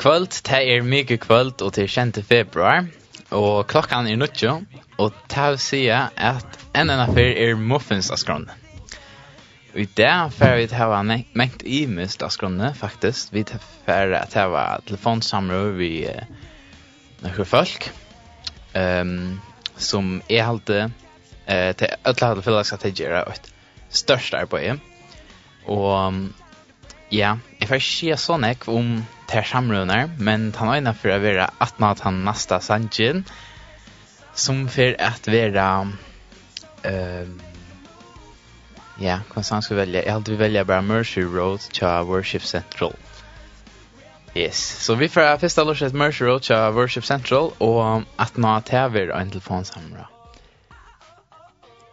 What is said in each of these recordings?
kvöld, det er mykje kvöld, og til kjente februar, og klokkan er nuttjo, og det vil si at en enn affyr er muffins av skrånne. Og i det får vi til å ha mengt i mist av skrånne, faktisk. Vi får til å ha telefonsamråd vi uh, noen folk, um, som er halte, uh, til alle halte fyllag skal til tilgjøre et størst arbeid. Og ja, jeg får ikke sånn ek om ter samrøvner, men han har innan for å være at man han nasta sanjen, som for at være, uh, ja, hva som han skulle velge, jeg hadde vi velge bare Mercy Road til Worship Central. Yes, så vi får først av lorset Mercy Road til Worship Central, og at man ter være en telefonsamrøv.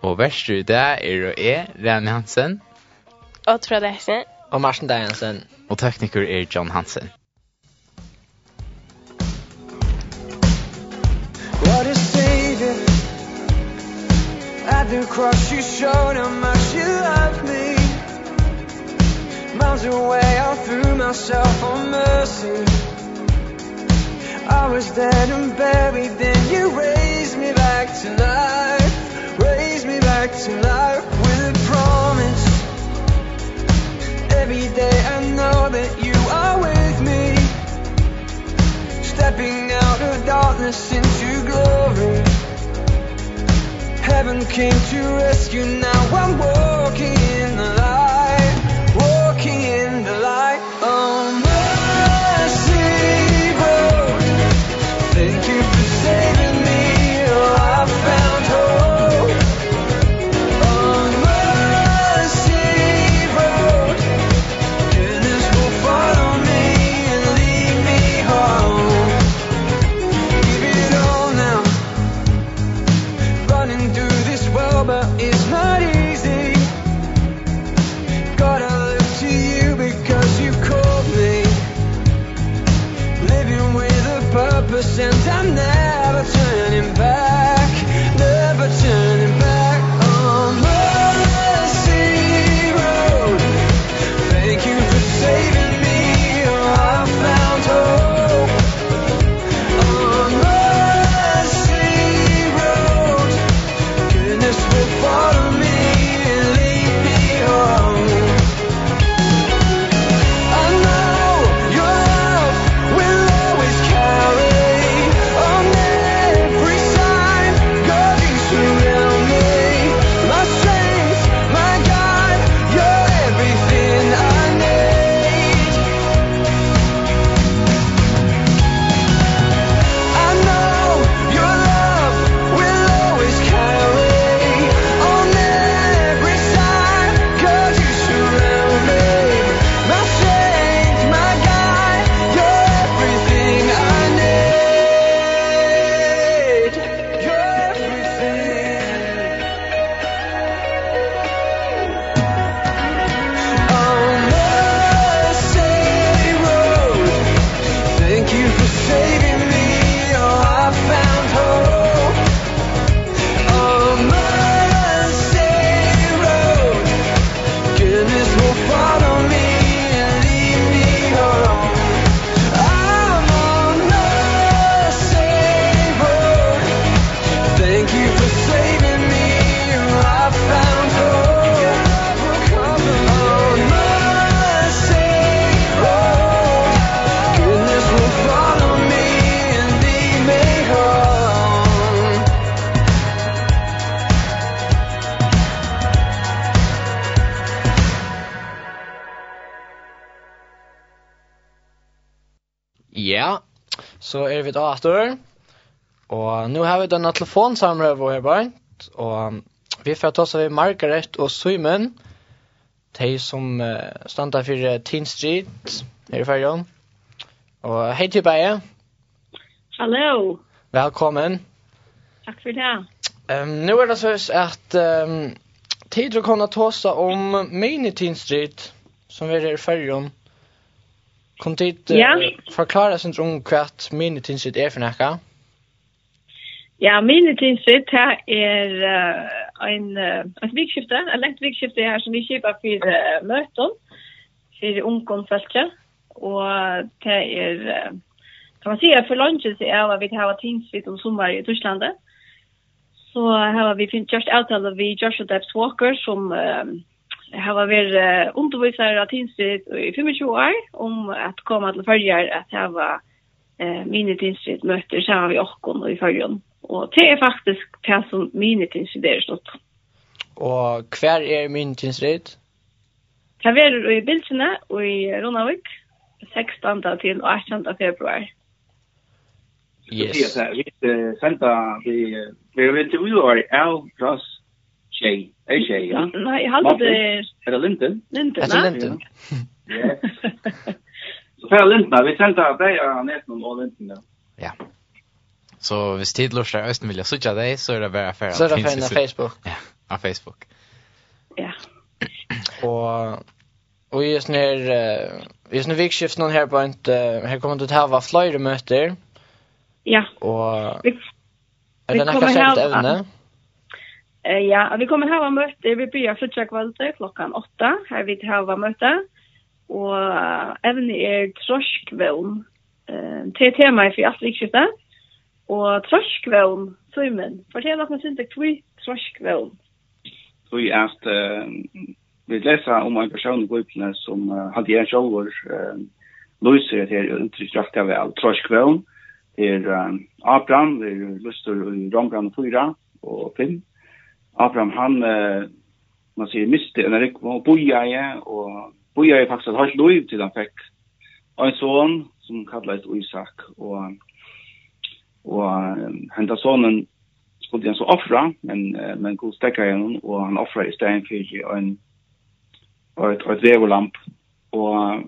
Og verst i det er og er Rane Hansen. Og Trond Hansen. Og Marsen Dajensen. Og tekniker er John Hansen. What a savior At the cross you showed how much you loved me. Miles away I threw myself on mercy. I was dead and buried then you raised me back to life. Raised me back to life with a promise. Every day I know that darkness into glory. Heaven came to rescue now I'm walking in the this will follow Så er vi da etter. Og nå har vi denne telefonsamrøve her bare. Og vi får ta oss av Margaret og Simon. De som uh, standa for Teen Street her i fergen. Og hei til Beie. Hallo. Velkommen. Takk for det. Um, nå er det så at um, tid å kunne ta oss om Mini Teen Street som er i fergen. Kom dit uh, ja. forklare sin drung kvart minitinsit er for nekka? Ja, minitinsit her er uh, en, uh, et vikskifte, et lengt vikskifte her som vi kjøper for uh, møten, for ungdomfeltet, og det er, uh, kan man si, for så er at vi har tingsvitt om sommer i Tyskland. så har vi finnet just avtale vi Joshua Debs Walker som uh, Jeg har vært underviser av Tinstrid i 25 år om at komme til følger at jeg var uh, mine Tinstrid møter sammen med Åkken og i følgen. Og det er faktisk det som mine Tinstrid er stått. Og hver er mine Tinstrid? Det er i Bilsene og i Ronavik 16. til 18. februar. Yes. Vi sender, vi, vi, vi, vi, vi, vi, vi, Tjej. Är tjej, ja? Nej, jag hade det... Är det Linden? Linden, ja. Är det Linden? Ja. Så för Linden, vi sända dig och Näsnum och Linden, ja. Ja. Så hvis tid lurer lustar Østen vil jeg sutja deg, så er det bare affæra. Så er det affæra av Facebook. Ja, av Facebook. Ja. Og, og i sånne her, i sånne noen her på en, her kommer du til å ha flere møter. Ja. Og, er det nekka sent evne? Ja. Ja, vi kommer ha møte, vi byrjar fyrtja kvalde klockan 8, Här vi hava møte, og evne er troskvån, til temaet for alt vikskiftet, og troskvån, Simon, fortell oss inte til kvui troskvån. Kvui er at vi leser om en person i gruppen som hadde en sjolver, løser det her uttrykkjakt av Det er Abraham, det vi løser i Rombrand 4 og 5, Abraham han eh, man säger miste en rikva och bojaje och bojaje faktiskt har lov till han fick en son som kallades Isak och och hända sonen skulle han så offra men men god stäcka igen och han offra i sten för en och ett ett vevolamp och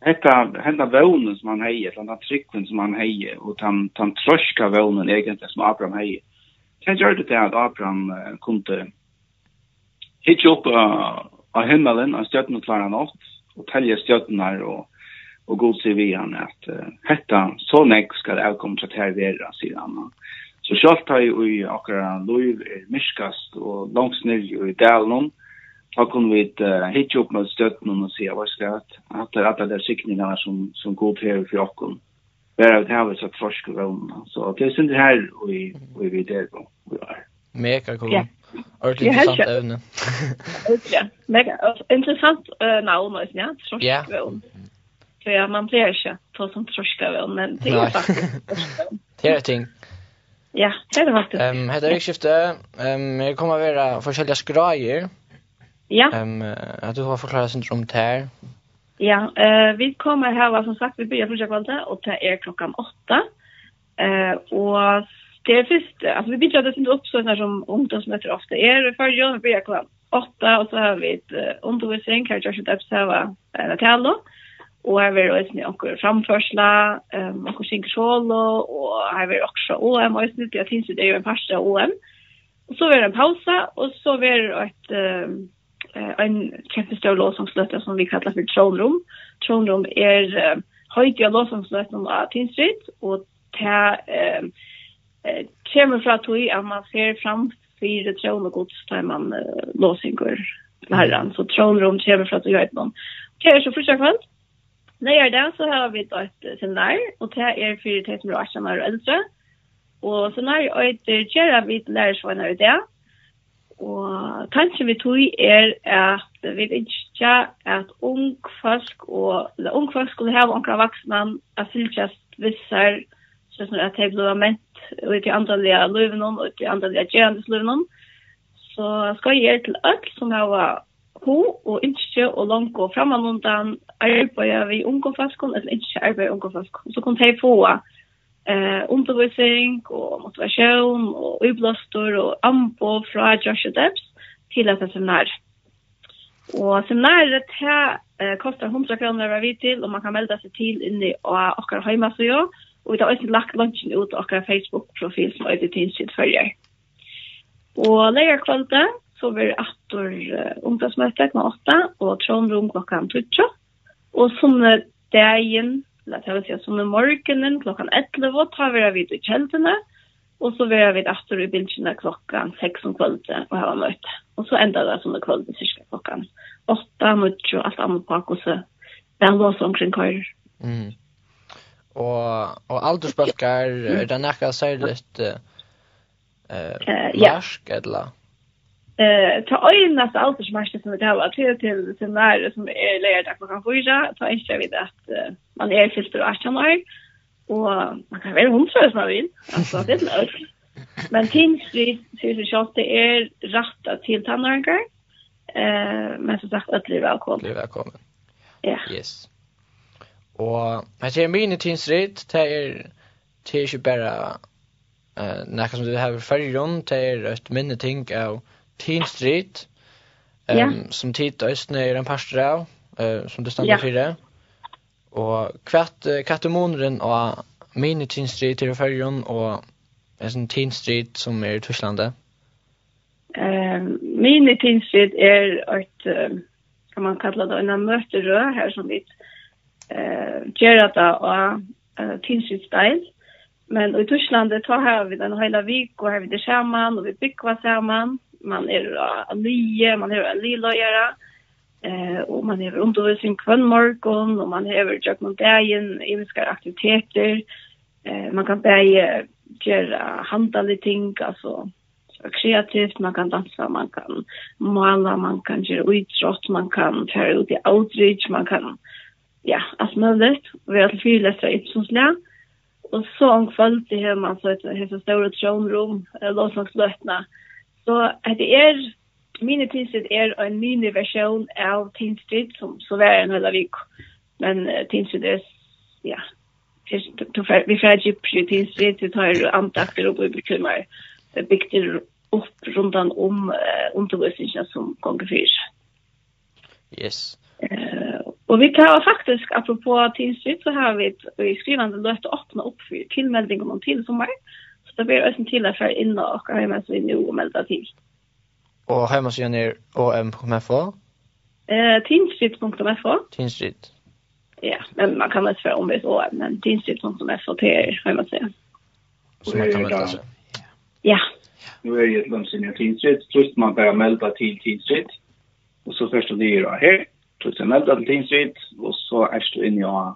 Hetta henda vånen som han heier, henda tryggven som han heier, og tan, tan trøska vónen egentlig som Abraham heier, Så jeg gjør det til at Abraham kunne hitje opp av himmelen, av stjøttene klarer han opp, og telje stjøttene her, og, og god sier vi han at uh, hetta, så nek skal jeg komme til å være, sier han. Så selv har jeg i akkurat lov er myskast, og langt nere i delen, Da kunne vi uh, hitje opp med støtten og si at det er alle de sikningene som, som god til for åkken vera ut havet så torsk og Så det er synd her og vi, vi vet det på vi er. Mega cool. Ja. Ordentlig interessant evne. ja, mega. Interessant uh, navn også, ja. Torsk ja. Så ja, man blir ikke på som torsk men det er faktisk Det er ting. Ja, det er det faktisk. Um, Hette Rikskifte, um, jeg kommer å være forskjellige skrajer. Ja. Um, at du har forklaret syndrom til her. Ja, eh, vi kommer här, som sagt, vi börjar första kvalitet och det är klockan åtta. Eh, och det är först, alltså vi börjar det inte upp sådana som ungdomsmöter ofta är. det gången vi börjar klockan åtta och så har vi ett uh, undervisning, här görs ett uppsäva en tal då. Och här är det också framförsla, um, och synka solo och här vill också OM och det finns ju det är ju en första OM. Och så är det en pausa och så är det ett... Um, en kjempestor låsangsløte som vi kallar for tronrum. Tronrum er uh, høyt av låsangsløten av Tinsrit, og det uh, uh, kommer fra tog at man ser fram fire tron og gods der man uh, låsinger herran. Så tronrum kommer fra tog høyt noen. Det er så første kveld. Nei, er det, så har vi et seminar, og det er fire til som er 18 år og eldre. Og seminar er et kjære vidt lærersvåner i det, og kanskje vi tog er at vi ikke at ung folk og eller ung folk skulle ha onkra vaksne at fylgjast vissar sånn at de ble ment ut i andalige løven og ut i andalige gjerandes løven så skal jeg gjøre til alt som har ho og ikke og langt og fremme noen arbeid vi unge folk eller ikke arbeid unge folk så kan de få eh undervisning og motivation og ublåstor og ambo fra Joshua Debs til at seminar. Og seminaret her eh, kostar 100 kroner hver vi til, og man kan melda seg til inne av okkar heimasøya, og vi har også lagt lunchen ut av okkar Facebook-profil som er til sitt følger. Og leger kvalde, så blir det atter uh, ungdomsmøte klokka 8, og trondrom klokka 12. Og sånne dagen eller det vil si som i morgenen klokken 11 tar vi vid i kjeldene, og så vil vi etter i bildene klokken 6 om kvöldet og ha møte. Og så enda det som i kvöldet cirka klokken 8, møte jo alt annet på oss. Det er lås omkring køyre. Mm. Og, og aldersbøkker, er det nekka særlig uh, uh, ja. marsk eller? Eh, ta öjnas allt som mest som det har till till till när som er lärda på kan fyra, ta inte vid att man er fyllt och att man og man kan väl hundra som man vill. Alltså det er lös. Men tingsri syr sig att det är rätta til tandläkare. Eh, men som sagt att livet välkommen. Livet välkommen. Ja. Yes. Og her ser mine tinsrit, det er det er ikke bare uh, nekka som du har i fyrrjon, det er et minne ting av Teen Street, um, ja. som tid østene er en pastor av, uh, som det stender ja. fire. Og kvart uh, kattemoneren og mini Teen Street i Førjun og en sånn Teen Street som er i Tysklandet. Um, mini Teen Street er et, uh, kan man kalla det, en møterød her som vi uh, gjør det av uh, Teen Street Style. Men i Tyskland tar vi den hela vik, og har vi det sammen, og vi bygger sammen man är nye, man är en lillöjare, eh, och man är undervisning kvann morgon, och man har jag man dagen, eviska aktiviteter, eh, man kan bare gjøre handla ting, alltså så kreativt, man kan dansa, man kan måla, man kan göra utrått, man kan färra ut i outreach, man kan, ja, allt möjligt. Vi har til fire läsare i Ipsonsläge, Og så om kvöld til man så et det store tronrum, låsangsløtene, Så det er, mine tinstrid er en mini versjon av tinstrid, som så var en hele vik. Men uh, tinstrid er, ja, vi får ikke prøve tinstrid, vi tar antakter og bibelkummer, bygger upp runt om uh, undervisningen som ganger fyr. Yes. Uh, och vi kan faktiskt apropå tinstrid, så har vi i skrivande løft öppna upp för tillmälningar tilmeldingen om til sommer. Uh, så blir det til at fære inn og akkurat hjemme så vi nå og melder til. Og hjemme så gjerne om.fo? Eh, teenstreet.fo. Teenstreet. Ja, men man kan også fære om hvis om, men teenstreet.fo til er hjemme så. Så man kan melde seg. Ja. Nu är det ett långsinnigt tidsrätt. Först man bara melda till tidsrätt. Och så först och det är här. Så man melda till tidsrätt. Och så är det inne i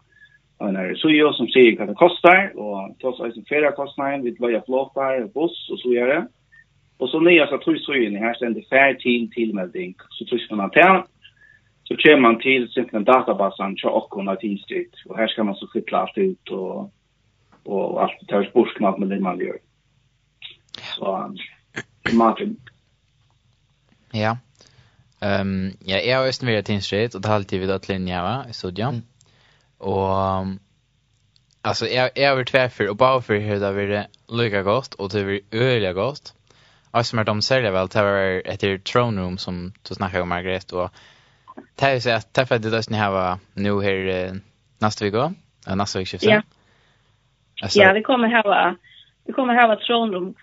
en er sujo som sier hva det kostar, og til oss eisen flere kostnader, vi løyer flåtar, buss og så gjør det. Og så nye så tror sujen her stender fær til tilmelding, så tror man til, så kommer man til simpelthen databasen til åkken av tidsstyrt, og her skal man så fytle alt ut og, og alt det tar spørsmål med det man gjør. Så, Martin. Ja. Ehm um, ja, jag har östen vid ett instrit och det har alltid vid att linja va i studion. Mm. Og alltså jag jag har varit för och bara för hur det blir lika gott och det blir öliga gott. som med de säljer väl det var ett throne room som du snackade om Margaret och det är så att därför det ni har nu här nästa vecka. Nästa vecka. Ja. Alltså, ja, vi kommer ha vi kommer här va throne room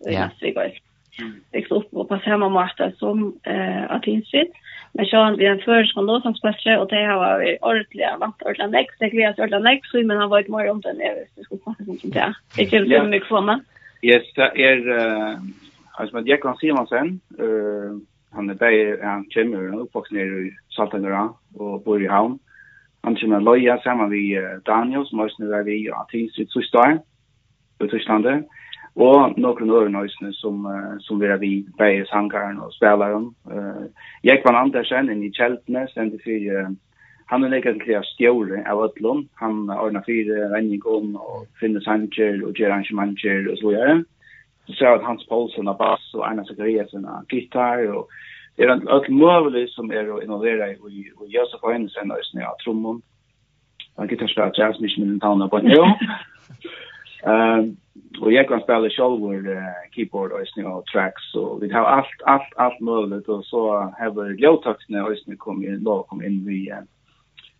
i Ja. nästa vecka. Växa upp och passa hemma och som eh att insikt. Men så han blir en førsk og låsangsmestrer, og det har vært ordentlig, han vant ordentlig nekst, det krevet ordentlig nekst, men han var ikke mer om den, jeg visste det skulle passe sånn det. Ikke det med mikrofonen. Yes, det er, altså, men Jekon Simonsen, han er bare, han kommer, han er oppvoksen nere i Saltangara, og bor i Havn. Han kommer med Løya sammen med Daniel, som også nå er vi i Atins i Tyskland, i Tysklandet og noen øren nøysene som, uh, som vera vi bærer sangaren og spelaren. Uh, jeg var Andersen inn i kjeltene, sendte for uh, han er lekkert til stjåre av Øtlund. Han ordna fire regninger og finne sanger og gjør arrangementer og så videre. Så ser at Hans Poulsen har bass og Einar Zakariasen har gitar og det er alt mulig som er å involvere i, i Josef Øynesen og Øysen av Trommon. Han gitarspiller jazz, mye med den talen på en jo. Um, och jag kan spela själv uh, keyboard och snö och tracks så vi har allt allt allt möjligt och så har ljudtaxen och snö kom in då kom in vi uh,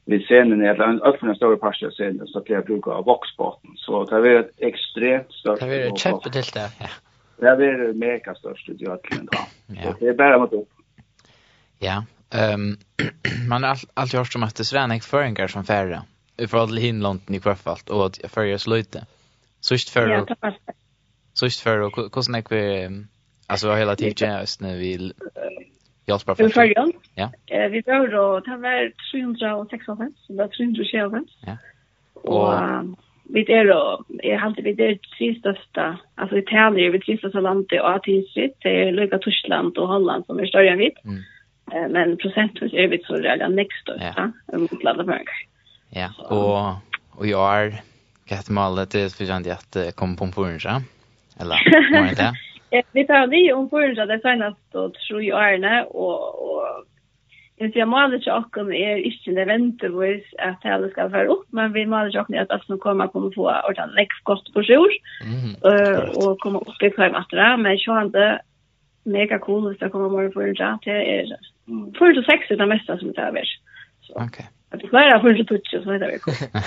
vi scenen är en öppen stor passion scen så att jag brukar av boxbotten så det är ett extremt stort Det är ett kämpe till det ja. Det är mega störst i öknen då. Ja. Det är bara mot upp. Ja. Ehm man har alltid hört om att det är en där som färre. I förhållande till Hinlanden i kvarfallt och att jag färger slöjte. Ja. Sist för ja, Sist för och hur snack vi alltså hela tiden just när vi Jag sparar För ja. Ja. Eh vi då då ta väl 306 så där 307. Ja. Och vi är då är alltid vi det sista alltså Italien vi sista så landet och att det är lika Tyskland och Holland som är större än vi. Mm. Men procentvis är vi så där nästa största. Ja. Ja. Och och jag är ett mål till förjant att komma på puncha. Eller vad är det? Vi tar det om puncha det senaste och tror jag är och och Jag ser målet jag och är inte nödvändigtvis att hela ska föra upp, men vi målet jag att att som kommer kommer få ordan läggs kost på sjur. Eh och komma upp i fem att det men jag inte mega cool hvis det kommer bare for en chat. Det är för det sex det mesta som det är er. Okej. Att det klarar för en touch så det är cool.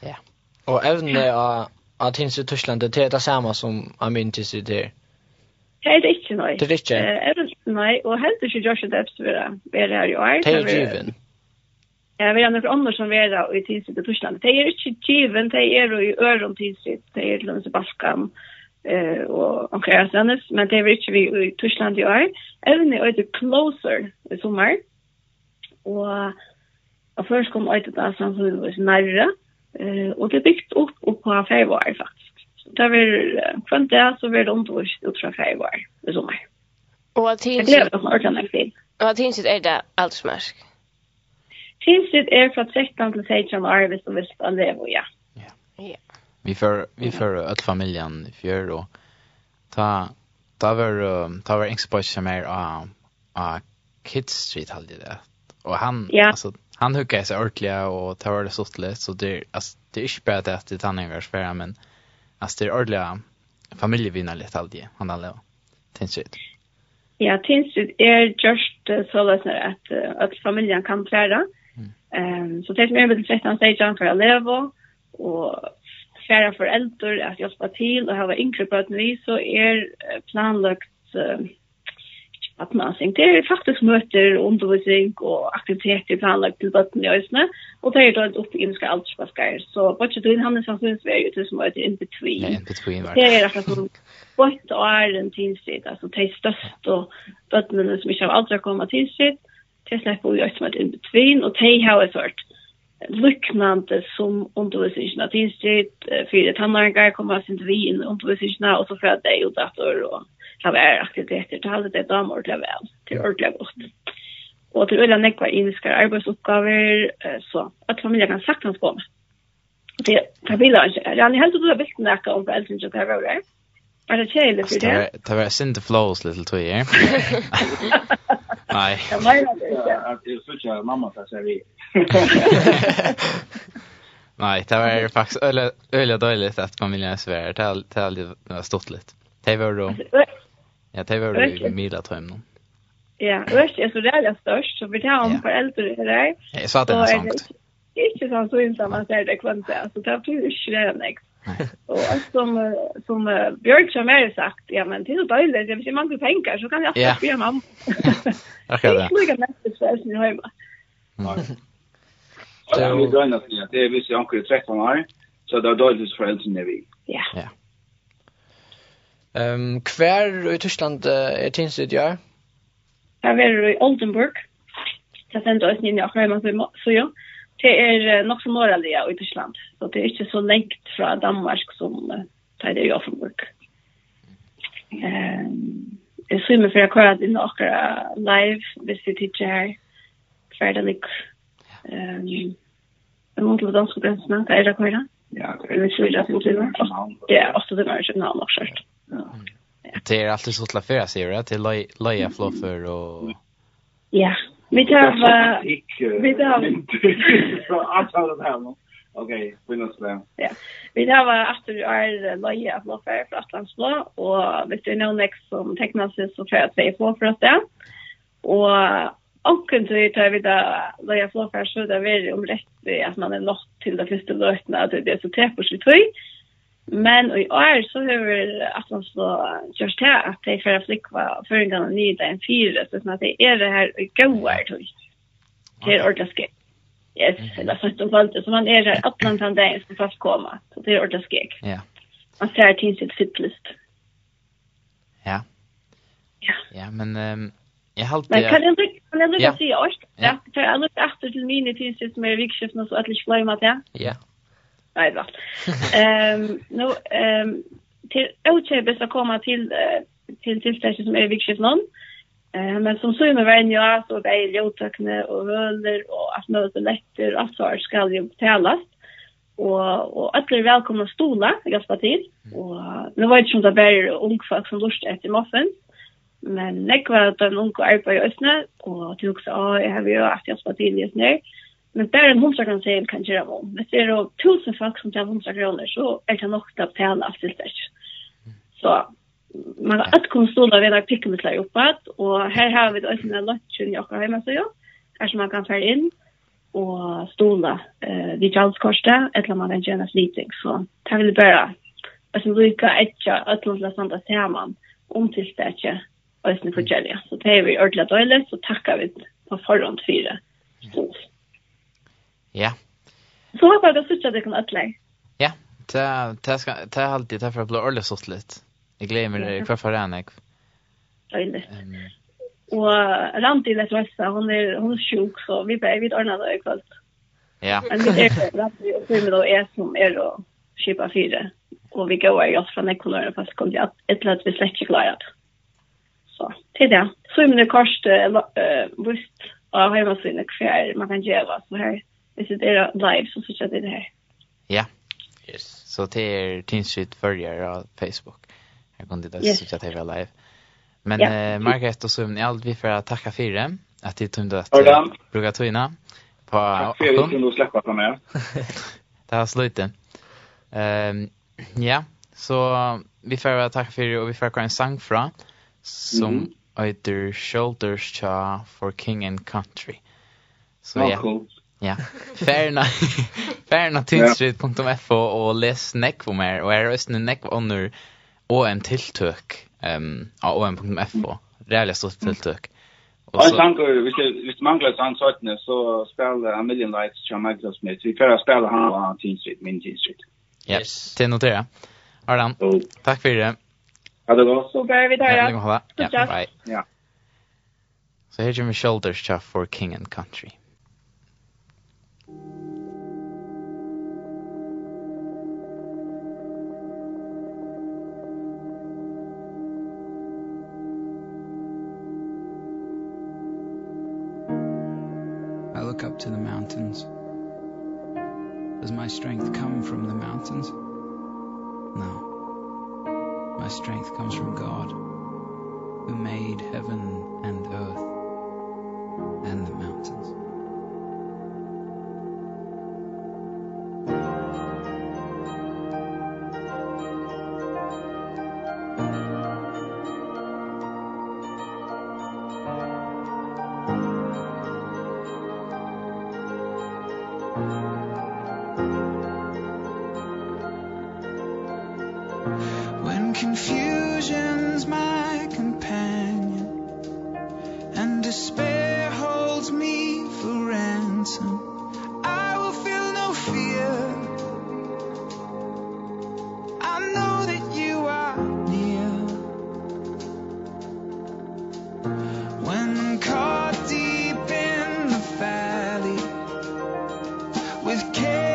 Ja evne av av tins i Tyskland det er det samme som av min tins i det. Det är inte nej. Det ikke, inte. Är det nej och helt är Josh det efter det. Vi är här i år. Det er är given. Ja, vi har noen andre som vi är i Tyskland i Tyskland. Det er ikke given, det jo i øren öron Tyskland. Det är Lunds Baskan eh och och Ersanes men det ikke vi i Tyskland i år även det closer i sommer, og och först kom ut det där som vi var närra Eh, og det er bygd opp, opp på fervar, faktisk. Så det er kvant det, så blir det undervist ut fra fervar i sommer. Og at hinsitt... Det gleder meg ordentlig til. Og at hinsitt er det alt smørsk? Hinsitt er fra 13 til 16 år, hvis du visst at det och ja. Ja. ja. Vi får, vi får öll familjen i fjör och ta, ta var, ta var engst mer som är av Kids Street halde det. Och han, ja. alltså, han huggar sig ordentligt och tar det sått så det alltså det är inte bara det att det han är värre men alltså det är ordentligt familjevinner lite alltid han alla tänker ut. Ja, tinsit er just uh, så løsner at uh, at familjen kan færa. Ehm um, så det som er veldig slett han sier han for å leve og færa foreldre at hjelpe til og ha yngre bøten vi så er planlagt uh, at man vattnasing. Det er faktisk møter, undervisning og aktiviteter planlagt til bøtten i øsene, og det er da et oppgivenske aldersbaskar. Så bare Bocchetuin, han er sannsynligvis ved ute som møter in between. Ja, in between, var det. Er akkurat som bøtt og er en tilsitt, altså det er størst og bøttene som ikke har aldri kommet tilsitt, det slipper vi også møte in between, og det har jeg sort lyknande som undervisningen av tilsitt, fire tannargar kommer sin til vi inn undervisningen, og så fra deg og dator og klaveraktiviteter, til alle det damer ordentlig vel, til ordentlig godt. Og til øyne nekvar iniske arbeidsoppgaver, så at familien kan sagtens gå med. Det tar vi da ikke. Rani, helt du har vilt nekka om foreldrene som kan være her. Er det kjeilig for det? Det var sint flows litt tog, ja. Nei. Jeg mener det ikke. Jeg tror ikke mamma tar seg vi. Nej, det var faktiskt öliga dåligt att familjen är svär. Det har alltid stått lite. Det var då. Ja, det var det mila tøym nå. Ja, Ørst er så rævlig størst, så vi tar om foreldre her. Ja, jeg sa det var sankt. Ikke sånn så innsam at det er det kvante, altså det betyr ikke det enn Og som, som Bjørk som er sagt, ja, men det er jo døylig, hvis jeg mangler penger, så kan jeg alltid spille mamma. Akkurat det. Det er ikke like mest spørsmål i høyma. Nei. Det er jo døylig det er hvis jeg anker i trekk han så det er døylig for foreldrene vi. Ja. Ja. Ehm kvar i Tyskland uh, er är tinsid ja. Här är i Oldenburg. Det sen oss är i också hemma så ja. Det är nog så norrliga i Tyskland. Så det är inte så långt från Danmark som uh, det är i Oldenburg. Ehm Jeg svimmer for jeg kører inn akkurat live hvis vi tidser her. Hver det ligger. Jeg må til å danske brensene, det er det kører. Ja, det är ju jag som Ja, och så det är ju Köpenhamn också. Ja. Det är alltid så att lära sig det till leja fluffer och Ja, vi tar vi tar så allt av det här. Okej, vi nås där. Ja. Vi tar att du är leja fluffer för Atlantsblå och vet du någon next som tecknas så för att säga på för oss det. Och Onken så tar vi da, da jeg flår for så det er om rett ved at man er nått til det første løtene, at det er så tre på sitt høy. Men i år så har vi at man så kjørs til at de får flikva føringene nye til en fire, så sånn at det er det her i gøyere høy. Det er ordentlig skik. Yes, eller først som fremst, så man er her atlant han dagen som fast kommer, så det er ordentlig skik. Ja. Man ser til sitt fittlist. Ja. Ja. Ja, men... Um Jag halt Men Kan jag kan jag lucka se oss? Ja, för jag lucka efter till min det finns just mer vikskiften och så att jag glömmer det. Ja. Nej va. Ehm nu ehm till OTB så komma till till tillställning som är vikskiften. Eh men som så med vem jag så det är ljutakne och höller och att möta lätter och allt så ska ju betalas. Och och alla är välkomna stola, jag ska till. Och nu var det som det där ung folk som lust efter muffins. Men nek var at en unge arbeid i Østene, og til også, å, jeg har jo at jeg spart inn i Østene. Men bare en hundra kan säga kan gjøre om. Hvis det er jo tusen folk som tar hundra kroner, så er det nok til å betale av til det. Så man har ett konstola ved å pikke med seg uppåt, og her har vi det Østene lunchen i akkurat hjemme, så jo. her som man kan fære inn, og stola eh, vid Jalskorset, eller man kan gjøre sliting. Så det vil bare, altså, lykke etter at man skal stå sammen om tilstekket øyne for Jellia. Så det er vi ordentlig døylig, så takker vi på forhånd fire stål. Ja. Så håper jeg at jeg synes det kan ødelegge. Ja, det er alltid derfor jeg blir ordentlig sånn litt. Jeg gleder meg i hvert fall enn jeg. Døylig. Og Randi lett Vesta, hun er, hun er sjuk, så vi bare vidt ordnet det i kveld. Ja. Men vi er Randi og Fumid og jeg som er og kjipa fire. Og vi går i oss fra nekkonøren, fast kom til at et eller annet vi slett ikke klarer det. Så till det. Så i mina kors eh visst av hemma sina kvar man kan göra så här. Det er det live så så det här. Ja. Yes. Så det är tinsit följare av Facebook. Jag kunde det yes. så att det var live. Men ja. eh, Margaret och Sumni, allt vi för att tacka för det. Att det tog att eh, bruka tyna. På, Tack för att du släppa från er. det var slutet. Um, ja, så vi får tacka för det och vi får en sang från som mm -hmm. heter Shoulders Cha for King and Country. Så Ja, ja. Cool. Ja. Färna Färna tinstrid.fo och läs neck på mer och är ösnen neck under OM tilltök ehm av om.fo. Rejält stort tilltök. Och så tänker vi ska vi manglar sånt sånt så spelar a million lights från Magnus Smith. Vi får spela han på tinstrid min tinstrid. Yes. Det notera. Ardan, tack för det. Ha det godt. Super, vi tar ja. Ja, ja bye. Ja. Så her kommer Shoulders Chaff for King and Country. I look up to the mountains. Does my strength come from the mountains? No. My strength comes from God, who made heaven and earth and the mountains. with care.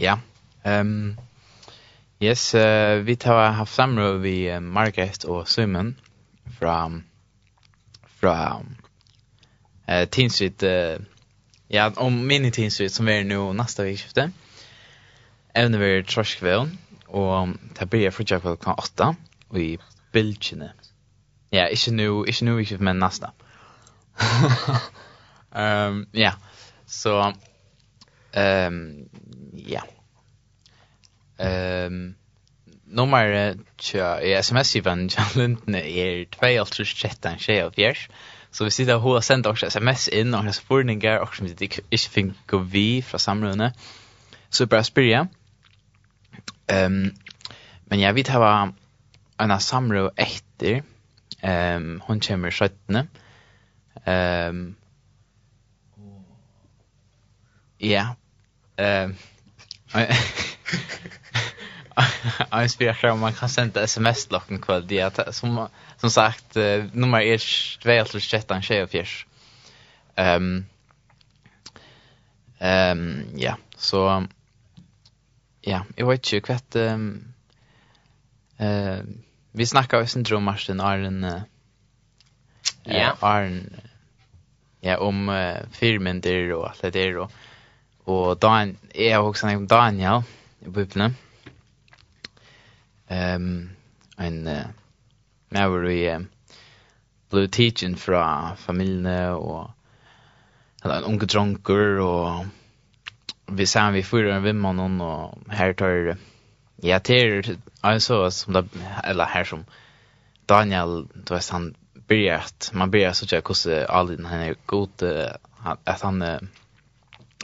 Ja. Ehm Yes, uh, vi tar haft samråd vi uh, Margaret og Simon fra fra eh uh, Teen Street uh, ja, om mini Teen Street som er nu nästa vecka. Även över Troskville og det blir for jag klockan 8 og i Bilchene. Ja, inte nu, inte nu, inte men nästa. Ehm um, ja. Så Ehm ja. Ehm nummer tja i SMS van Linden er 2.13.6 Så vi sitter og har sendt også sms inn og har spurninger og som vi ikke fikk gå vi fra samrørende. Så bare spør jeg. Men jeg vet hva en av samrø etter. Um, hun kommer 17. Um, ja, Ehm Jag spelar själv man kan sända sms locken kväll det som som sagt nummer är 213 tjej och fjärs. Ehm Ehm ja, så ja, jag vet ju kvätt ehm eh vi snackar ju syndrom Martin Arn eh ja, Arn ja om uh, filmen där och allt det där och Og Dan, jeg har også snakket om Daniel i Bibelen. Um, en uh, maver vi uh, blue teaching fra familiene og eller en unge dronker og vi sa vi fyrer en vimmann og her tar ja, til altså som det, eller her som Daniel, du vet han byrjar at man byrjar så tjekk hos alle den her god at han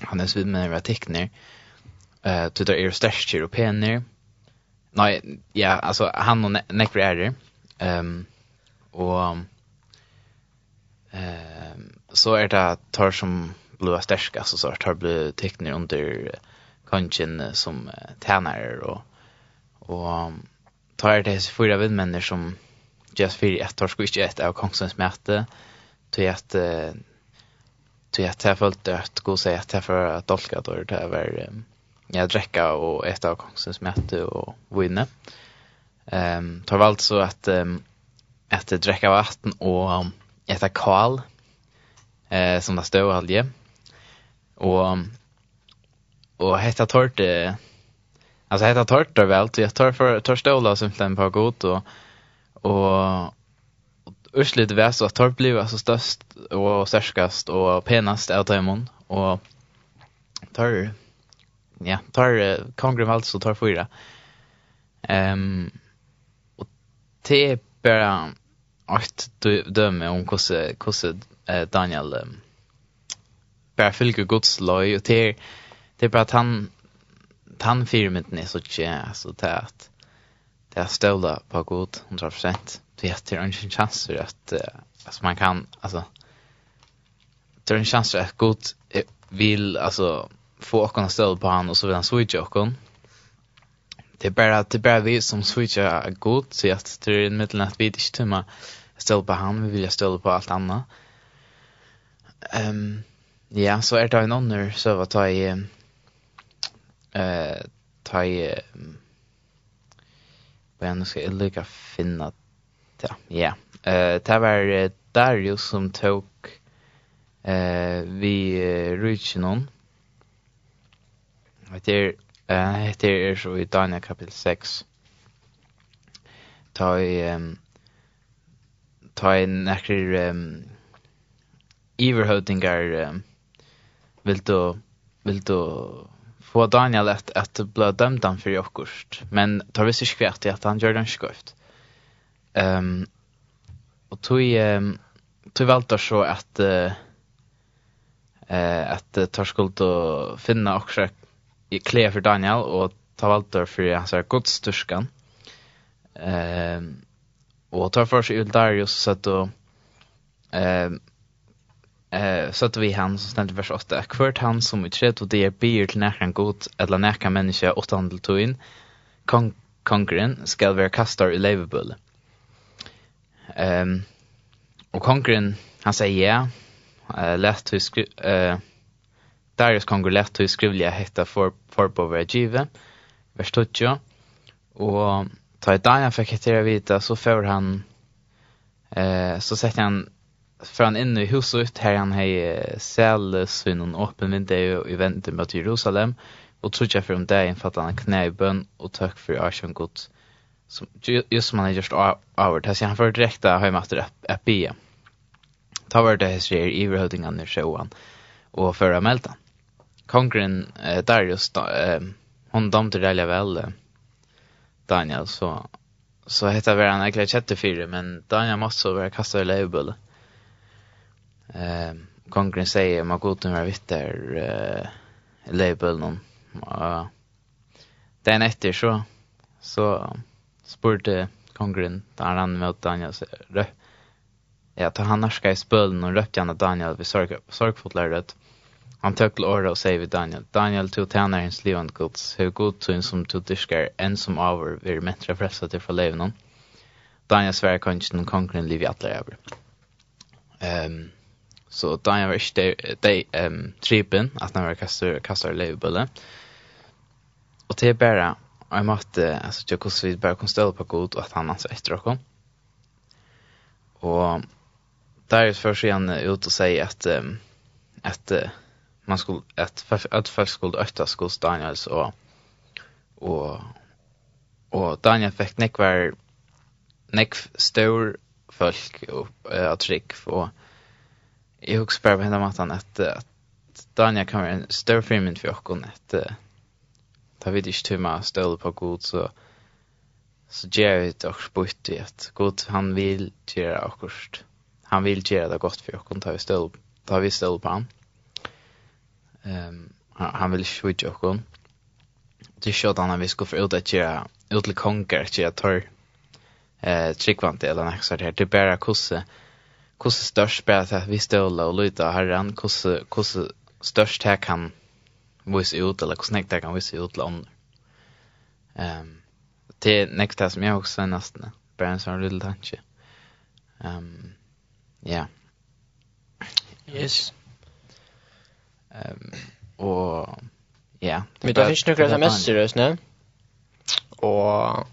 han är svid med några teckner. Eh till det är stash europeaner. Nej, ja, alltså han och Necro är det. Ehm och ehm så är det tar som blåa stärska så så tar blå teckner under kanchen som tjänare och och tar det så fyra vindmänner som just för ett tar skulle inte ett av konstens mäte till att Så jag tar fullt dött gå säga att för att dolka då det här jag dräcka och äta av konstens mätte och vinna. Ehm tar väl så att um, att dräcka vatten och um, äta kal eh som det står allje. Och och hetta tort eh, alltså hetta torrt väl till jag tar för tar stola som på gott och och Urslit var så att Torp blev alltså störst och särskast och penast av Taimon. och tar ja, tar Kongren alltså tar fyra. Ehm um, och det är bara att döma om hur hur Daniel um, bara fylger Guds loj och det är det är bara att han han firmet ni så tjä så tätt. Det är stöla på god 100% vet det är en chans att alltså man kan alltså det är en chans att god vill alltså få och kunna stöd på han och så vill han switcha och kon det är bara det är bara vi som switchar god så att det är en mittelnatt vi inte tumma stöd på han vi vill stöd på allt annat. Ehm um, ja så är det en annan så vad tar jag eh tar jag Men nu ska jag lycka finna Ja, ja. Eh, det var Darius som tog eh vi uh, någon. Det är eh det är så i Daniel kapitel 6. Ta ehm ta en um, ehm um, vill du vill du få Daniel att att bli dömd han för Jokost. Men tar vi sig kvärt att han gör den skövt. Ehm och tog ehm tog valde så att eh att ta skuld och finna också i klä för Daniel och ta valde för hans god styrkan. Ehm och ta för sig ut Darius så att då ehm eh så att vi han som ständigt vers 8 kvart han som utrett och det är bier till näkan god eller näkan människa åttan handel tog in kongren skal være kastar i levebulle. Ehm och kongren han säger ja. Eh lätt hur skri eh Darius konger lätt hur skrivliga hetta för för på Regive. Vers 2. Och ta ett dag fick hitta vita så får han eh så sätter han för han inne i huset ut här han hej sällus vid någon öppen vindu i väntan mot Jerusalem och tror jag för om det är infattar han knä i bön och tack för arsen gott som just som han har gjort över det han för direkt hem efter att be. Ta vart det här i överhuvudingen när showan och förra melta. Kongren eh, Darius eh, hon dömde det väl eh, Daniel så så heter det han egentligen chatte fyra men Daniel måste vara kastad i lejbull. Eh kongren säger man går till med vitter eh label någon. Uh, Den efter så så spurte kongren da han rann mot Daniel så røp ja, ta han norska i spölen och röpte han Daniel vid sorg, sorgfotlar. Han tog till åra och säger vid Daniel, Daniel tog tjänar hans livande gods, hur god tog som tog dyrskar en som avur vid mäntra frästa till från levnon. Daniel svär kongen och kongen liv i atler över. Um, så Daniel var inte de, um, tripen att han var kastar, kastar levbulle. Och det är bara Och jag måste alltså jag kunde vi bara kunde ställa på god och att han alltså efter och Och där är först igen ut och säga att um, att uh, man skulle att att folk skulle ötta skulle Daniels och och och Daniel fick näck var näck stor folk och uh, att trick och jag huxar på hända mattan att, att Daniel kan vara en stor filmen för och att tar vi ikke til meg støle på god, så så gjør vi det også bort i at god, han vil gjøre akkurat. Han vil gjøre det godt for oss, tar vi støle, tar vi støle på han. Um, han vil ikke skjøte oss. Det er skjøtt han at vi skal få ut at gjøre, ut til konger, ikke at tar eh, tryggvant eller noe sånt her. Det er bare hvordan, hvordan størst bare at vi støle og lytte av herren, hvordan, hvordan størst her kan vise ut, eller hvordan jeg kan vise ut til ånden. Um, det er nekta som jeg også er nesten, bare en sånn lille tanke. Um, ja. Yes. Um, og, ja. Men det finnes noen sms i ne? og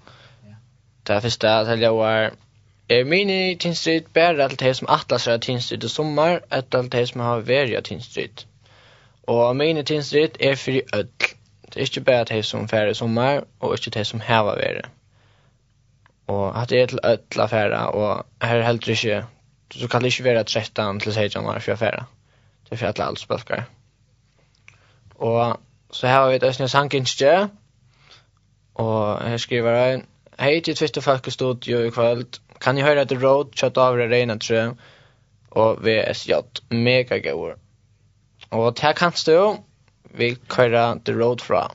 det første er at jeg var Er mini tinstrit bæra alt det som atlasar tinstrit i sommar, et alt det som har verja tinstrid. Og mine tinsrit er fyrir öll. Det er ikke bare de som færre sommar, og ikke de som heva vere. Og at det er til öll av færre, og her er heller ikke, så kan det ikke være 13 til 16 år for færre. Det er for alle alls bøkker. Og så her har vi et sankinskje, og her skriver han, Hei til Tvister Folkestudio i kvöld. Kan jeg høre det råd, kjøtt av det regnet, tror og VSJ, mega gøyere. Og det her kanst du, vi kører The Road fra.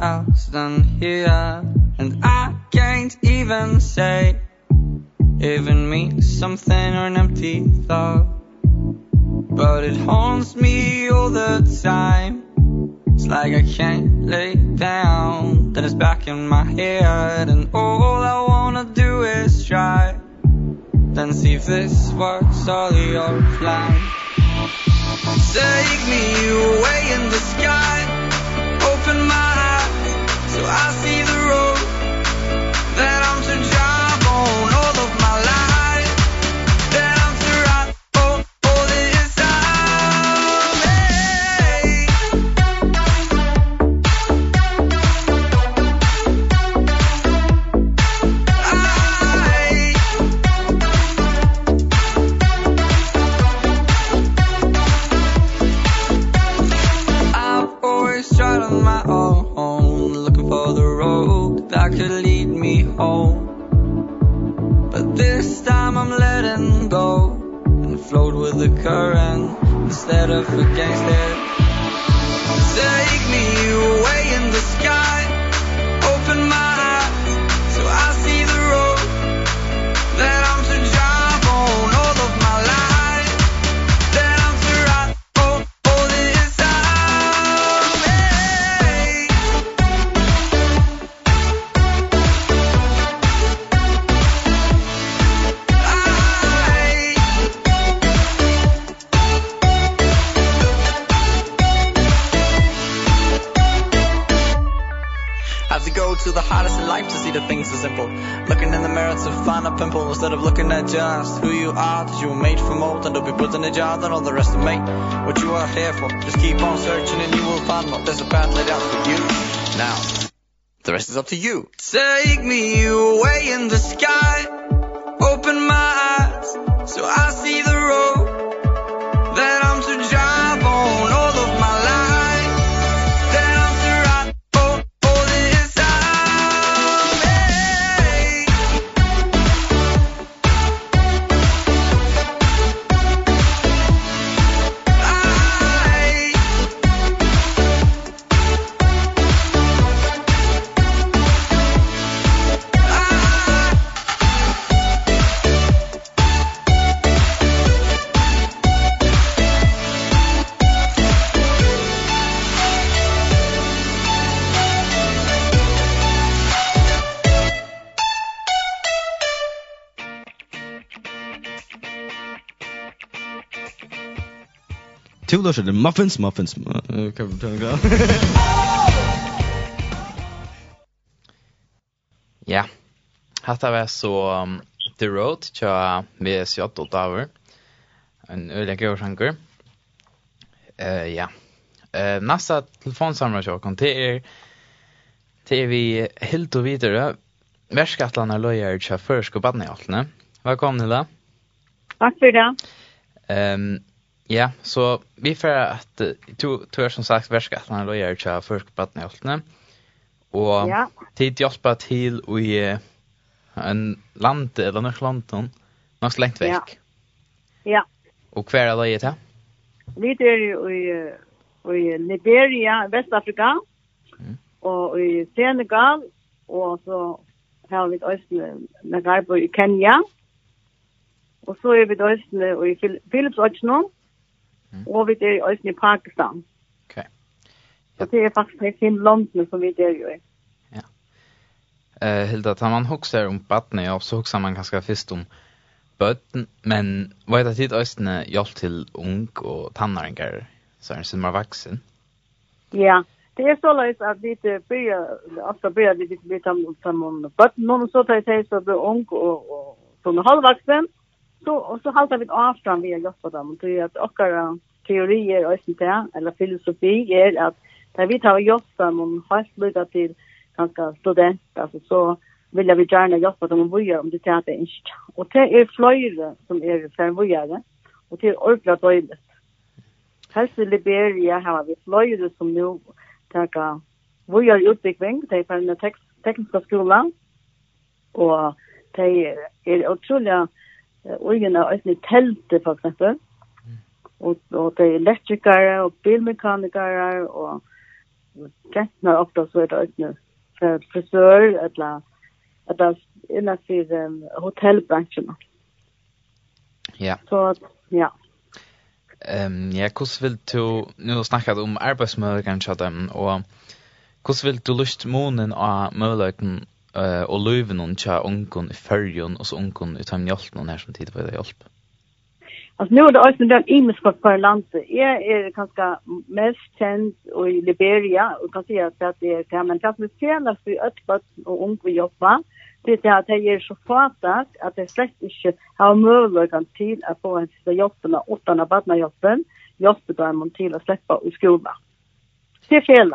else than here. And I can't even say Even me something or an empty thought. But it haunts me all the time. It's like I can't lay down. Then it's back in my head. And all I wanna do is try. Then see if this works all your plan Take me away in the sky. I see the road that I'm better for gangsters pimple instead of looking at just who you are that you were made for. More than to be put in a jar than all the rest of me. What you are here for just keep on searching and you will find what there's a path laid out for you. Now the rest is up to you. Take me away in the sky. Open my eyes so I see Two lush the muffins, muffins. Okay, we're turning go. Ja. Hatta var så um, The Road tja VSJ og Tower. En øyla gøy sjanker. Uh, ja. Uh, nasta telefonsamra tjokken, det er det er vi helt og videre. Værskatlan er løyer tja førsk og badne i altene. Velkommen til deg. Takk for det. Um, Ja, så vi får att to to är som sagt värskattarna då gör jag för barnen i allt Och ja. tid hjälpa till och i en land eller något land någon något långt väg. Ja. ja. Och kvar är det här? Vi är i i Liberia, Västafrika. Mm. Och i Senegal och så har vi också några i Kenya. Och så är vi då i Philips Ochnon. Mm. Og vi er også i Pakistan. Ok. Ja. Så det er faktisk i fem landene som vi er i. Ja. Eh, Hilda, tar man huxar om badne, ja, så huxar man ganske først om bøtten, men hva er det tid østene hjelp til ung og tannaringer, så er det som er vaksen? Ja, det er så løs at vi blir, ofte blir vi litt litt om bøtten, noen så tar jeg til så blir ung og, og sånn halvvaksen, så och så håller vi avstånd vi har gjort på dem det är att och teorier och sånt där eller filosofi är att där vi tar gjort dem om hastlida till ganska student alltså så vill vi gärna hjälpa dem att börja om det är det inte. Och det är flöjre som är färgvågare och det är ordentligt dåligt. Helst i Liberia har vi flöjre som nu tackar vågar utveckling, det är på den tek tekniska skolan och det är otroliga Orgene er i teltet, for eksempel. Og, og det er elektrikere og bilmekanikere og kjentene ofte så er det øyne frisør eller, eller innenfor um, hotellbransjen. Ja. Så, ja. Ehm um, ja, kus vil du nu snakka om arbeidsmöjligheter kan dem og kus vil du lust månen av möjligheten eh och löven hon tja onkon i färgen och så onkon i tam hjälten här som tid var det hjälp. Alltså nu är det också den imiska för landet. Jag är ganska mest känd i Liberia och kan säga att det är det men det är fel att vi öppet och ung vi jobbar. Det är att det är så fatat att det slett inte har möjligheten till att få en sista jobben och åttan av badna jobben. Jobben där man till att släppa i skolan. Det är fel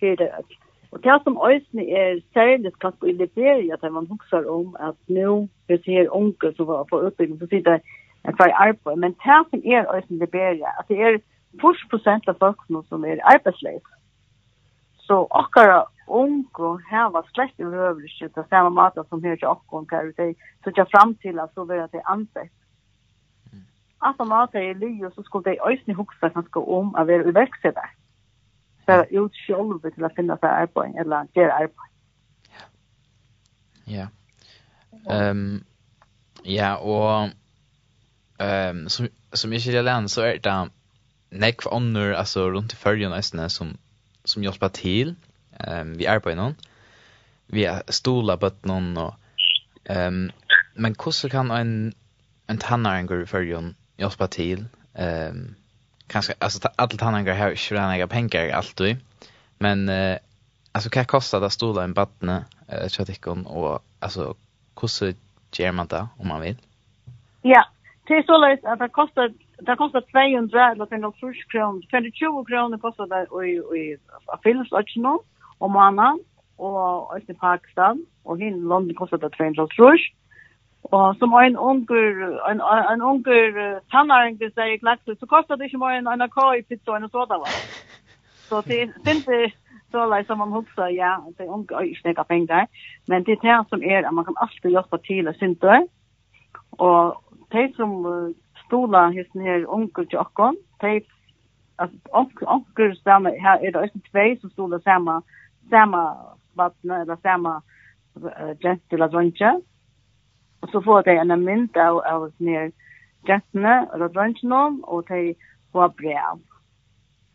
för det öppet. Og det som øyne er særlig kanskje i Liberia, der man husker om at nå, hvis jeg er unge som var på utbygging, så sier det en kvar arbeid. Men det som er øyne i Liberia, at det er 40 av folkene som er arbeidsleis. Så akkurat unge heva slett i røvrige, det samme måte som her til åkken, hva det er, så ikke frem til at så vil det ansett. Alt om alt i ly, så skulle de øyne huske kanskje om å være uverksetter fara ut själv till att finna sig arbete eller göra arbete. Ja. Ehm ja och ehm um, som som jag skulle lära så är det neck honor alltså runt i färjan nästan som som hjälper till. Ehm um, vi är på någon. Vi är stola på någon och ehm um, men hur kan en en tannare gå i färjan hjälpa till? Ehm um, kanske alltså allt han har här tjänar några pengar alltid. Men eh, alltså vad kostar det stola en battne eh chatikon och alltså hur ger man det om man vill? Ja, det är så att det kostar det kostar 200 eller 200 kronor. 220 kronor kostar det i i Filipstadsen om man och i Pakistan och hin London kostar det 200 kronor. Og som en unger, en, en unger tannaren til seg i så kostet det ikke mer enn en AK i pizza enn soda var. Så det synes jeg så lei som man husker, ja, det er unge og ikke nekka penger. Men det er det som er at man kan alltid hjelpe til og synte. Og de som stola hesten her unger til okkon, de onker samme, her er det også tvei som stola samme, samme vattnet eller samme uh, jente eller dronje. Og så får de en mynd av, av nere gentene, eller drøntene, og de får brev.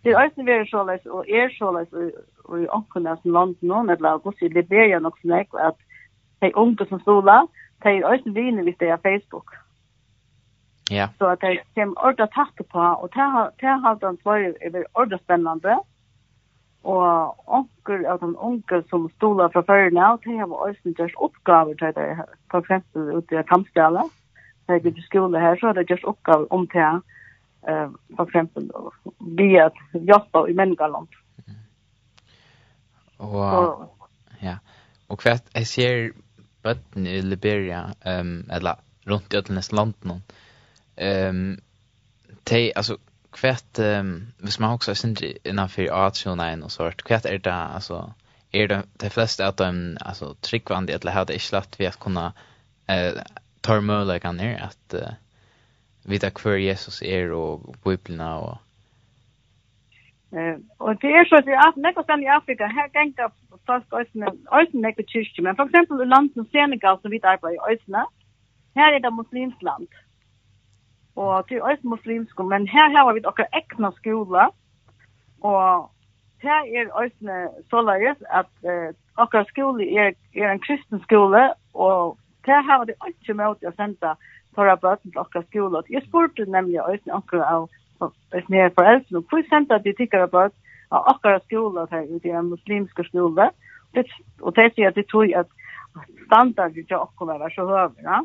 Det er også veldig såleis, og er såleis, og i omkring av nå, eller også i Liberia nok som jeg, at de unge som stola, de er også viner hvis de er Facebook. Ja. Så at de kommer ordet tatt på, og det har de hatt en svar over ordentlig spennende, og og onker av den onker som stola fra før nå, de har også gjort oppgaver til det. For eksempel ute i Kampstjala, når jeg gikk i skole her, så har de gjort oppgaver om til, uh, for eksempel, via jobba i Mengaland. Mm. Og, ja, og hva jeg ser bøtten i Liberia, um, eller rundt i Øtlenes landen, um, de, altså, kvätt ehm vis man också syns innan för att så nej och sort kvätt är det alltså är det de flesta att de alltså tryckvande eller hade inte slått vi att kunna eh ta möjlighet kan ner att uh, vita kvar Jesus är och Bibeln och Eh, och det är så att jag nästa stan i Afrika här gänga fast ösnen ösnen nästa kyrkja men för exempel i landet Senegal som vi arbetar på ösnen här är det muslimskt land. Mm og til oss muslimske, men her har vi okker ekna skola, og her er øsne såleis at uh, okker skole er, er en kristen skole, og her har vi ikke møte å sende tåra bøten til okker skole. Jeg spurte nemlig øsne okker av øsne her foreldrene, hvor sendte de tikkere bøten av okker skole her i den muslimske skole, og det sier at de tror at standardet til okker var så høyere, ja?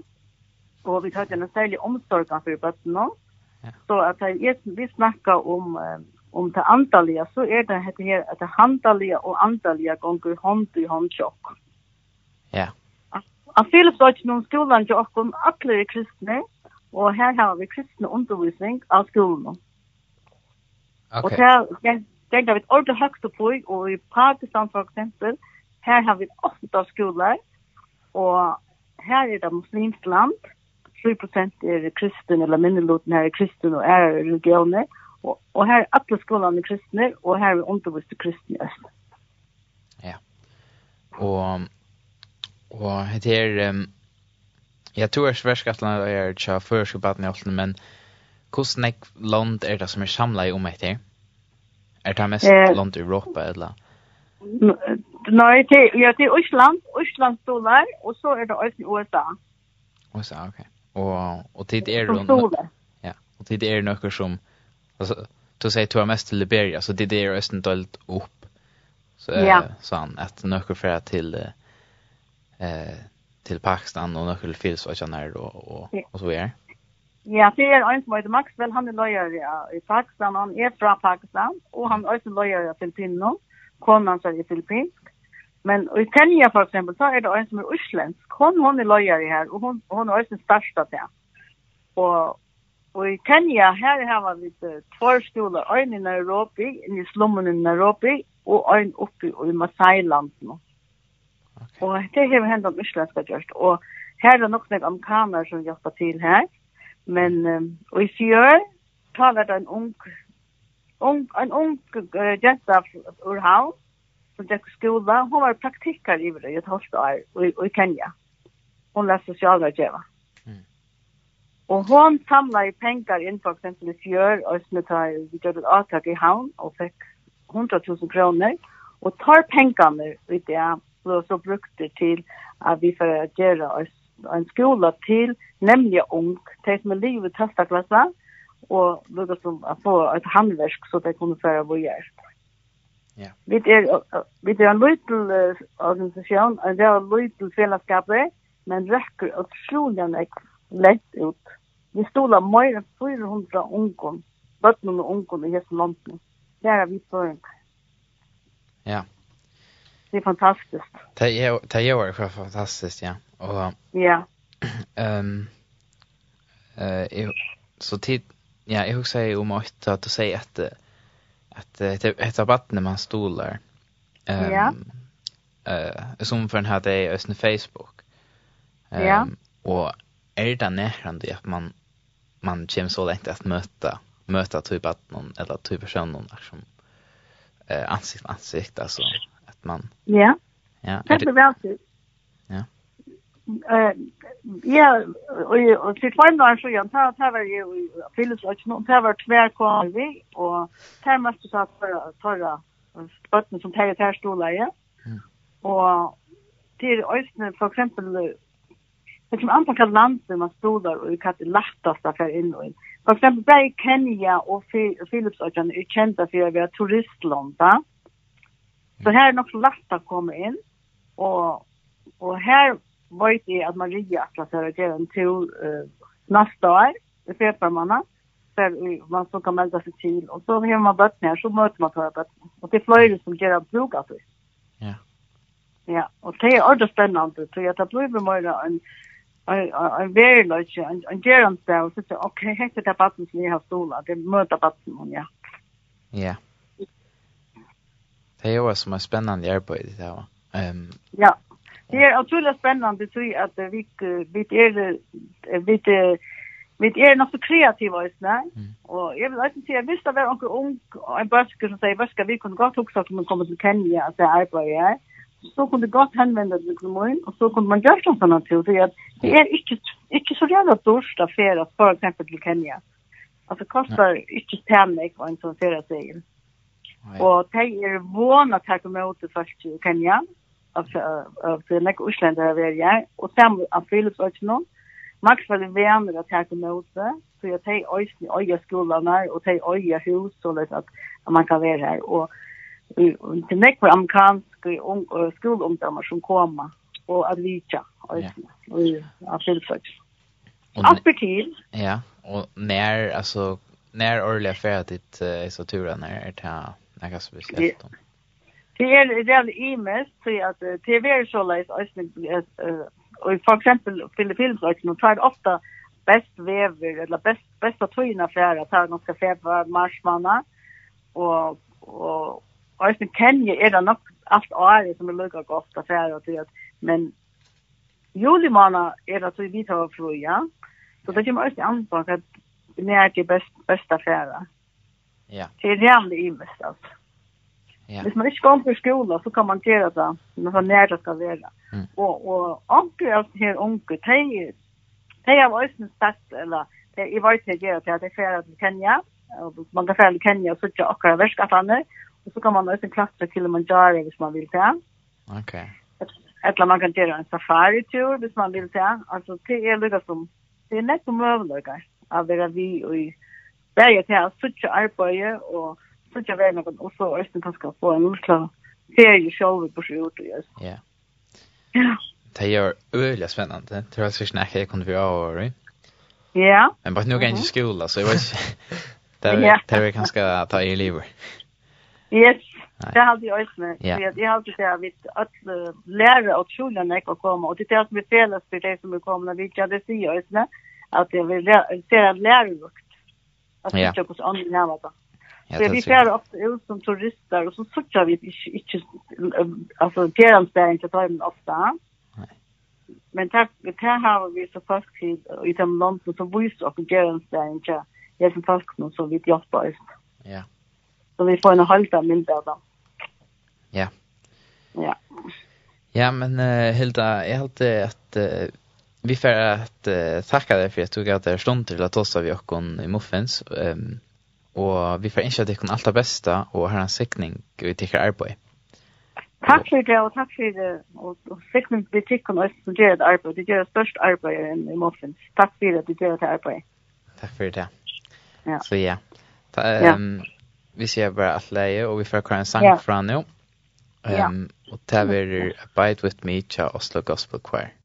og vi tar en særlig omsorg for bøttene. Ja. Så at jeg, vi snakker om, om det antallige, så er det dette her, at det handaliga og antallige gonger hånd i hånd tjokk. Ja. Jeg føler så ikke noen skolen til åkken, alle er kristne, og her har vi kristne undervisning av skolen. Okay. Og her, det, det er et ordentlig høyt på, og i Pakistan for eksempel, her har vi åtta skoler, og her er det muslimsk land, 3% er kristen, eller minneloten her er kristen og er religioner, og, og her er alle skolene kristne, og her er undervist kristne i Østen. Ja, og, og det er, um, jeg tror jeg sverskattelene er ikke førskapet i Østen, men hvordan er land er det som er samlet om etter? Er det mest eh, land i Europa, eller? Nei, det, ja, det er Østland, Østland stolar, og så er det Østen USA. USA, okej. Okay og og tid är det Ja, Og tid er det som altså då säger du mest til Liberia så det er østen östen opp. upp. Så ja. så han att något för till eh til Pakistan og något til Fils og sådär och og och så vidare. Ja, det er en som heter Maxwell, han er løyer ja, i Pakistan, han er fra Pakistan, og han er også løyer i Filippinerna, konan er i Filippinsk, Men i Kenya for eksempel, så er det en som er uslensk. Hon, hon er løyer i her, og hon, hon er også den største til. Og, og i Kenya, her har vi två skoler, en i Nairobi, en i slummen i Nairobi, og en oppe i Masai-land nå. Okay. Og det har vi hendt om uslensk har gjort. Og her er det nok noen amerikaner som hjelper til her. Men, um, og i fjør, taler det en ung, ung, en ung uh, jenta ur havn, som gikk i skola. Hun var praktikker i det i ett halvt år i, i Kenya. Hon läste sosialrådgjøver. Mm. Och hon i pengar in for eksempel i fjör och tar, vi gjør et avtak i havn og fikk 100 000 kronor. Och tar pengarna i det og så brukte till att vi får gjøre göra oss en skola till nämligen ung. Det som er livet testa klassen och lukka som att få ett handverk så det kunne føre vår hjärta. Ja. Vi er vi er en liten uh, organisasjon, en der liten fellesskap, men rekker att skolan är lätt ut. Vi stoler mer enn 400 ungdom, bøttene og ungdom i hele landet. Det er vi för. Ja. Det er fantastisk. Det är det är fantastiskt, ja. Och Ja. Ehm eh så tid ja, jag husar ju om att att säga att att ett av vattnet man stolar. Ehm ja. eh som för den här det är Facebook. Ehm ja. och är det närande att man man kommer så långt att möta möta typ att någon eller typ personen som eh ansikt ansikt alltså att man Ja. Ja. Det är väl typ ja, og til kvarnar så igjen, ta var jo i fyllesløkken, og ta var tvær kom vi, og det mest satt for torra bøtten som teget her stoler, ja. Og til øyne, for eksempel, det som antar kan landet man stoler, og hva det lattast er for inn og inn. For eksempel, bare Kenya og Philipsøkken er kjent for å være turistland, da. Så her er nok så lagt å komme inn, og, og her vet jeg at Maria akkurat har gjort en tur uh, neste år i februari for för man så kan melde seg til. Og så har man bött her, så møter man för bött Og det er flere som gör att av det. Ja. Ja, og det er ordentligt spennende, så jeg tar blivit mer en en very large en en gerant där så så okej heter det batten som jag har stola det möter batten hon ja. Ja. Det är ju som är spännande arbete det där. Ehm. Ja. Det er utrolig spennende tror jag att vi vi är vi er, vi er nok så kreativa just og jeg vil også si at hvis det var noen ung og en busker som sier, vad vi kunne godt huske at man kommer til Kenya att det är på ja. Så kunne kunde gott hänvända til kommun og så kunne man gjøre sånn annat till det är det är inte inte så jävla dåligt affär att för exempel till Kenya. Alltså kostar ikke tämlig vad en sån affär säger. Och det är vånat här kommer åt det først i Kenya. Mm av nek Osländer der varit här. og sam av Philips og någon. Max var det vänner at här kom ut Så jeg tar öjsen i öja skolorna och tar öja hus så lätt at man kan vara här. og till nek var og skoleungdommer som kommer og at vita öjsen. Och av Philips också. Aspertil. Ja, och när, alltså, när orliga färdigt uh, så turen är det här. Jag kan så om det er reelt imens, så at det er veldig så leis, og for eksempel Filippinsløkken, og tar det ofte best vever, eller best, best av tøyene flere, tar noen skal se på marsmannen, og, og, og Øystein Kenje er det nok alt året som er lukket godt av flere, til at, men julimåned er det så vi tar fru, ja, så det kommer Øystein an på at det er ikke best, beste flere. Ja. Det er reelt imens, altså. Ja. Hvis man ikke går på skola, så kan man gjøre det, men så nær det skal være. Mm. Og, og anker alt her unge, de, de har også sett, eller de, jeg vet ikke gjør det, de fer til Kenya, og man kan fer til Kenya og sitte akkurat verskattene, og så kan man også klatre Kilimanjaro hvis man vil det. Ok. Eller man kan gjøre en safari-tur hvis man vil det. Altså, det er lykke som, det er nettopp møvelykker, av det vi og i til å sitte arbeidet og så jag vet något och så östen kan ska få en muskla ferie show på sjut och just. Ja. Ja. Det är öliga spännande. Det Tror jag ska snacka jag kunde vi ha Ja. Men bara nu kan jag i skola så jag vet inte. Det är det vi kan ta i livet. Yes. Det hade jag också med. Ja. jag har det jag vet att lära och skola när jag kommer och det är det som är felas för det som är kommer vi kan det säga också med att jag vill se att lära lukt. Att det är också annorlunda. Ja, det vi fær ofta ut som turister och så söker vi inte inte alltså fjärranstägen till dem ofta. Men tack det har vi så fast tid i de landen så visst och fjärranstägen till jag som fast nu så vi hjälper oss. Ja. Så vi får en halta mindre då. Ja. Ja. Ja, men uh, Hilda, jeg helt at uh, vi får at uh, tacka deg for at du gav deg stund till att oss av Jokon i Muffins. Um, og vi får ønske at dere alt det beste, og har en sikning vi tikkert arbeid. Takk for det, og takk for det, og sikning vi tikkert oss som gjør et arbeid, det gjør størst arbeid i Moffins. Takk for det, det gjør et arbeid. Takk for det. Ja. Så ja, Ta, um, vi ser bare alt leie, og vi får høre en sang ja. fra nå. Um, ja. Og det er Abide With Me til Oslo Gospel Choir.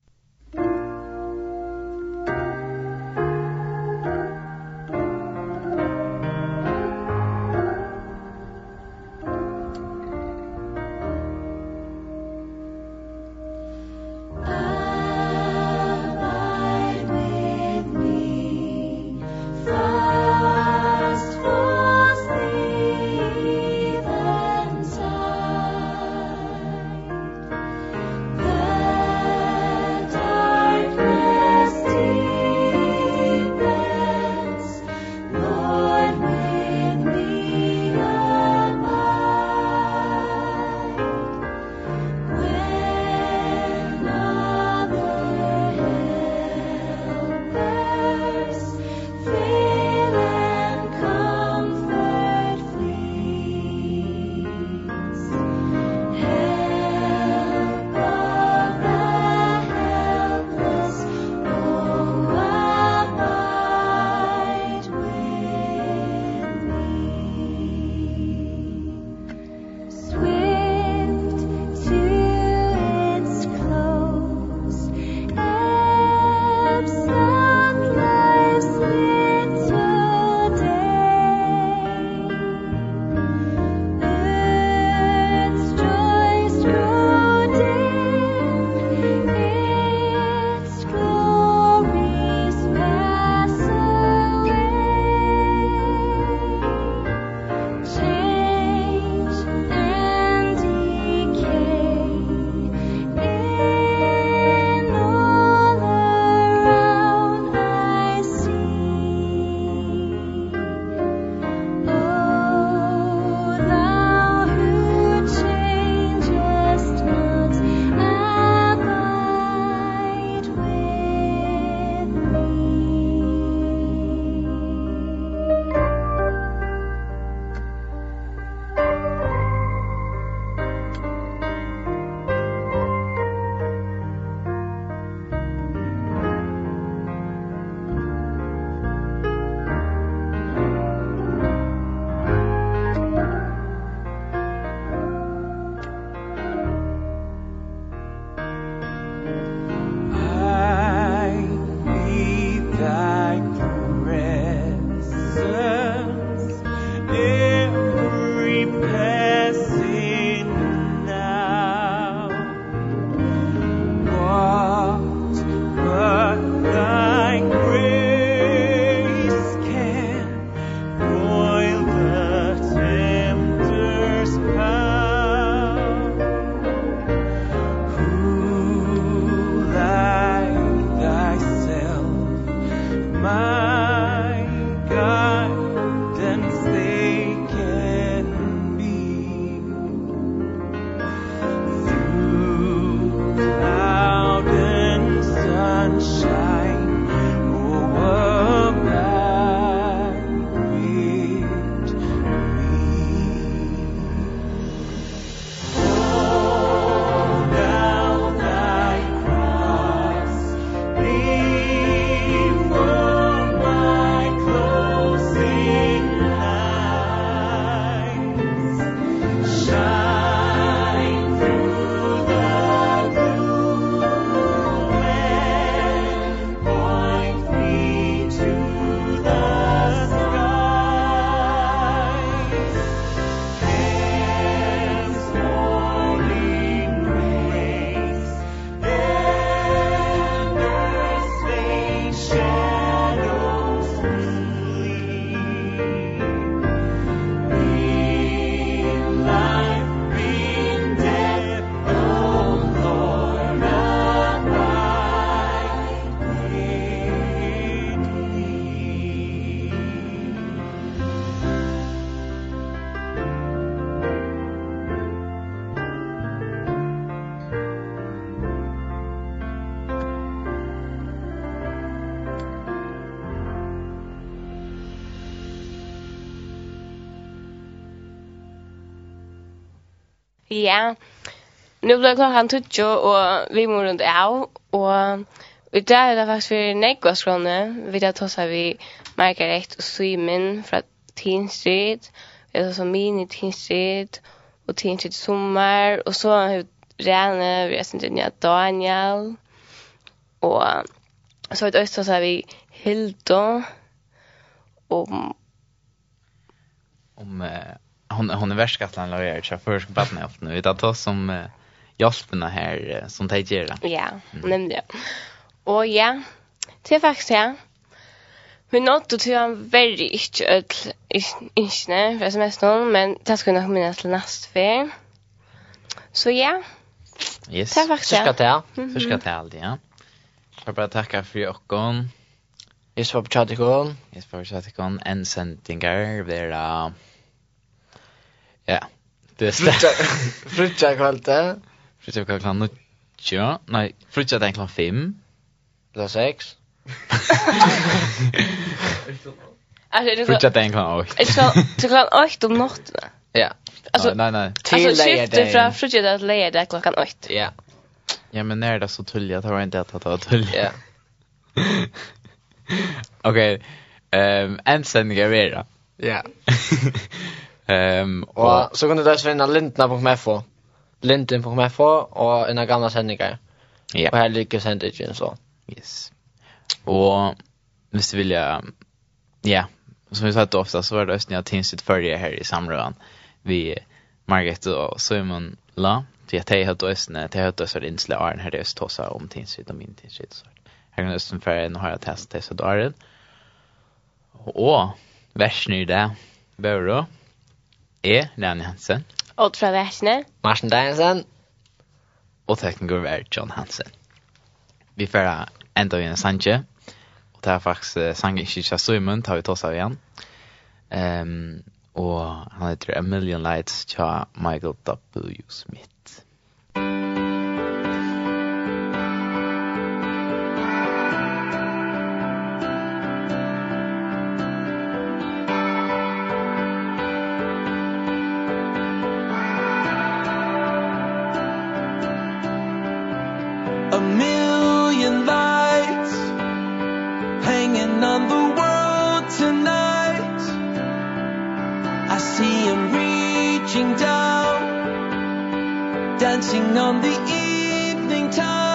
Ja. Nu blev klockan tutjo och vi mår runt av. Och i dag är det faktiskt för Negos kronor. Vi tar oss vi vid Margaret och Simon från Teen Street. Vi tar oss som Mini Teen Street och Teen Street Sommar. Och så har vi Rene, vi har sin Daniel. Och så har vi tar oss här vid Hildo. Och om um, hon hon är värskatlan lawyer så först barn efter nu utan då som eh, hjälperna här eh, som tar ger. Ja, mm. jag. Och ja, det är faktiskt ja. Men något då tror jag väldigt inte öll inte för sms någon men det ska nog minnas till nästa vecka. Så ja. Yes. Det var faktiskt. Ska ta. Ska ta allt ja. Jag bara tacka för er. Yes, for chatikon. Yes, for chatikon. En sendingar uh Ja. Det är frutja frutja kvällt. Frutja kvällt klockan 9. Nej, frutja den klockan 5. Eller 6. Alltså det är frutja den klockan 8. Det ska till klockan 8 om natten. Ja. Alltså nej nej. Till lejde från frutja där lejde klockan 8. Ja. Ja men när är det så tulligt att det inte att ta tulligt. Ja. Okej. Ehm en sändning är det. Ja. Ehm um, och så kunde det finna lindna.mfo. Linden.mfo och en gamla sändningar. Ja. Och här ligger sändningen så. Yes. Och visst vill jag ja, som vi sa då ofta så var det östnia tinsit förra här i samrådan. Vi Margaret och Simon La. Det jag tänkte att östne, det hade så insla är här det östosa om tinsit och min tinsit så. Här kan östen för en har jag testat så då är det. Och versen i det. Börjar E. Rani Hansen. Odd fra Væsne. Marsen Deinsen. Og tekniker er John Hansen. Vi får enda igjen Sanje. Og det er faktisk sangen Kisha Simon, tar vi til av igjen. Um, og han heter A Million Lights, tja Michael W. Smith. sing on the evening time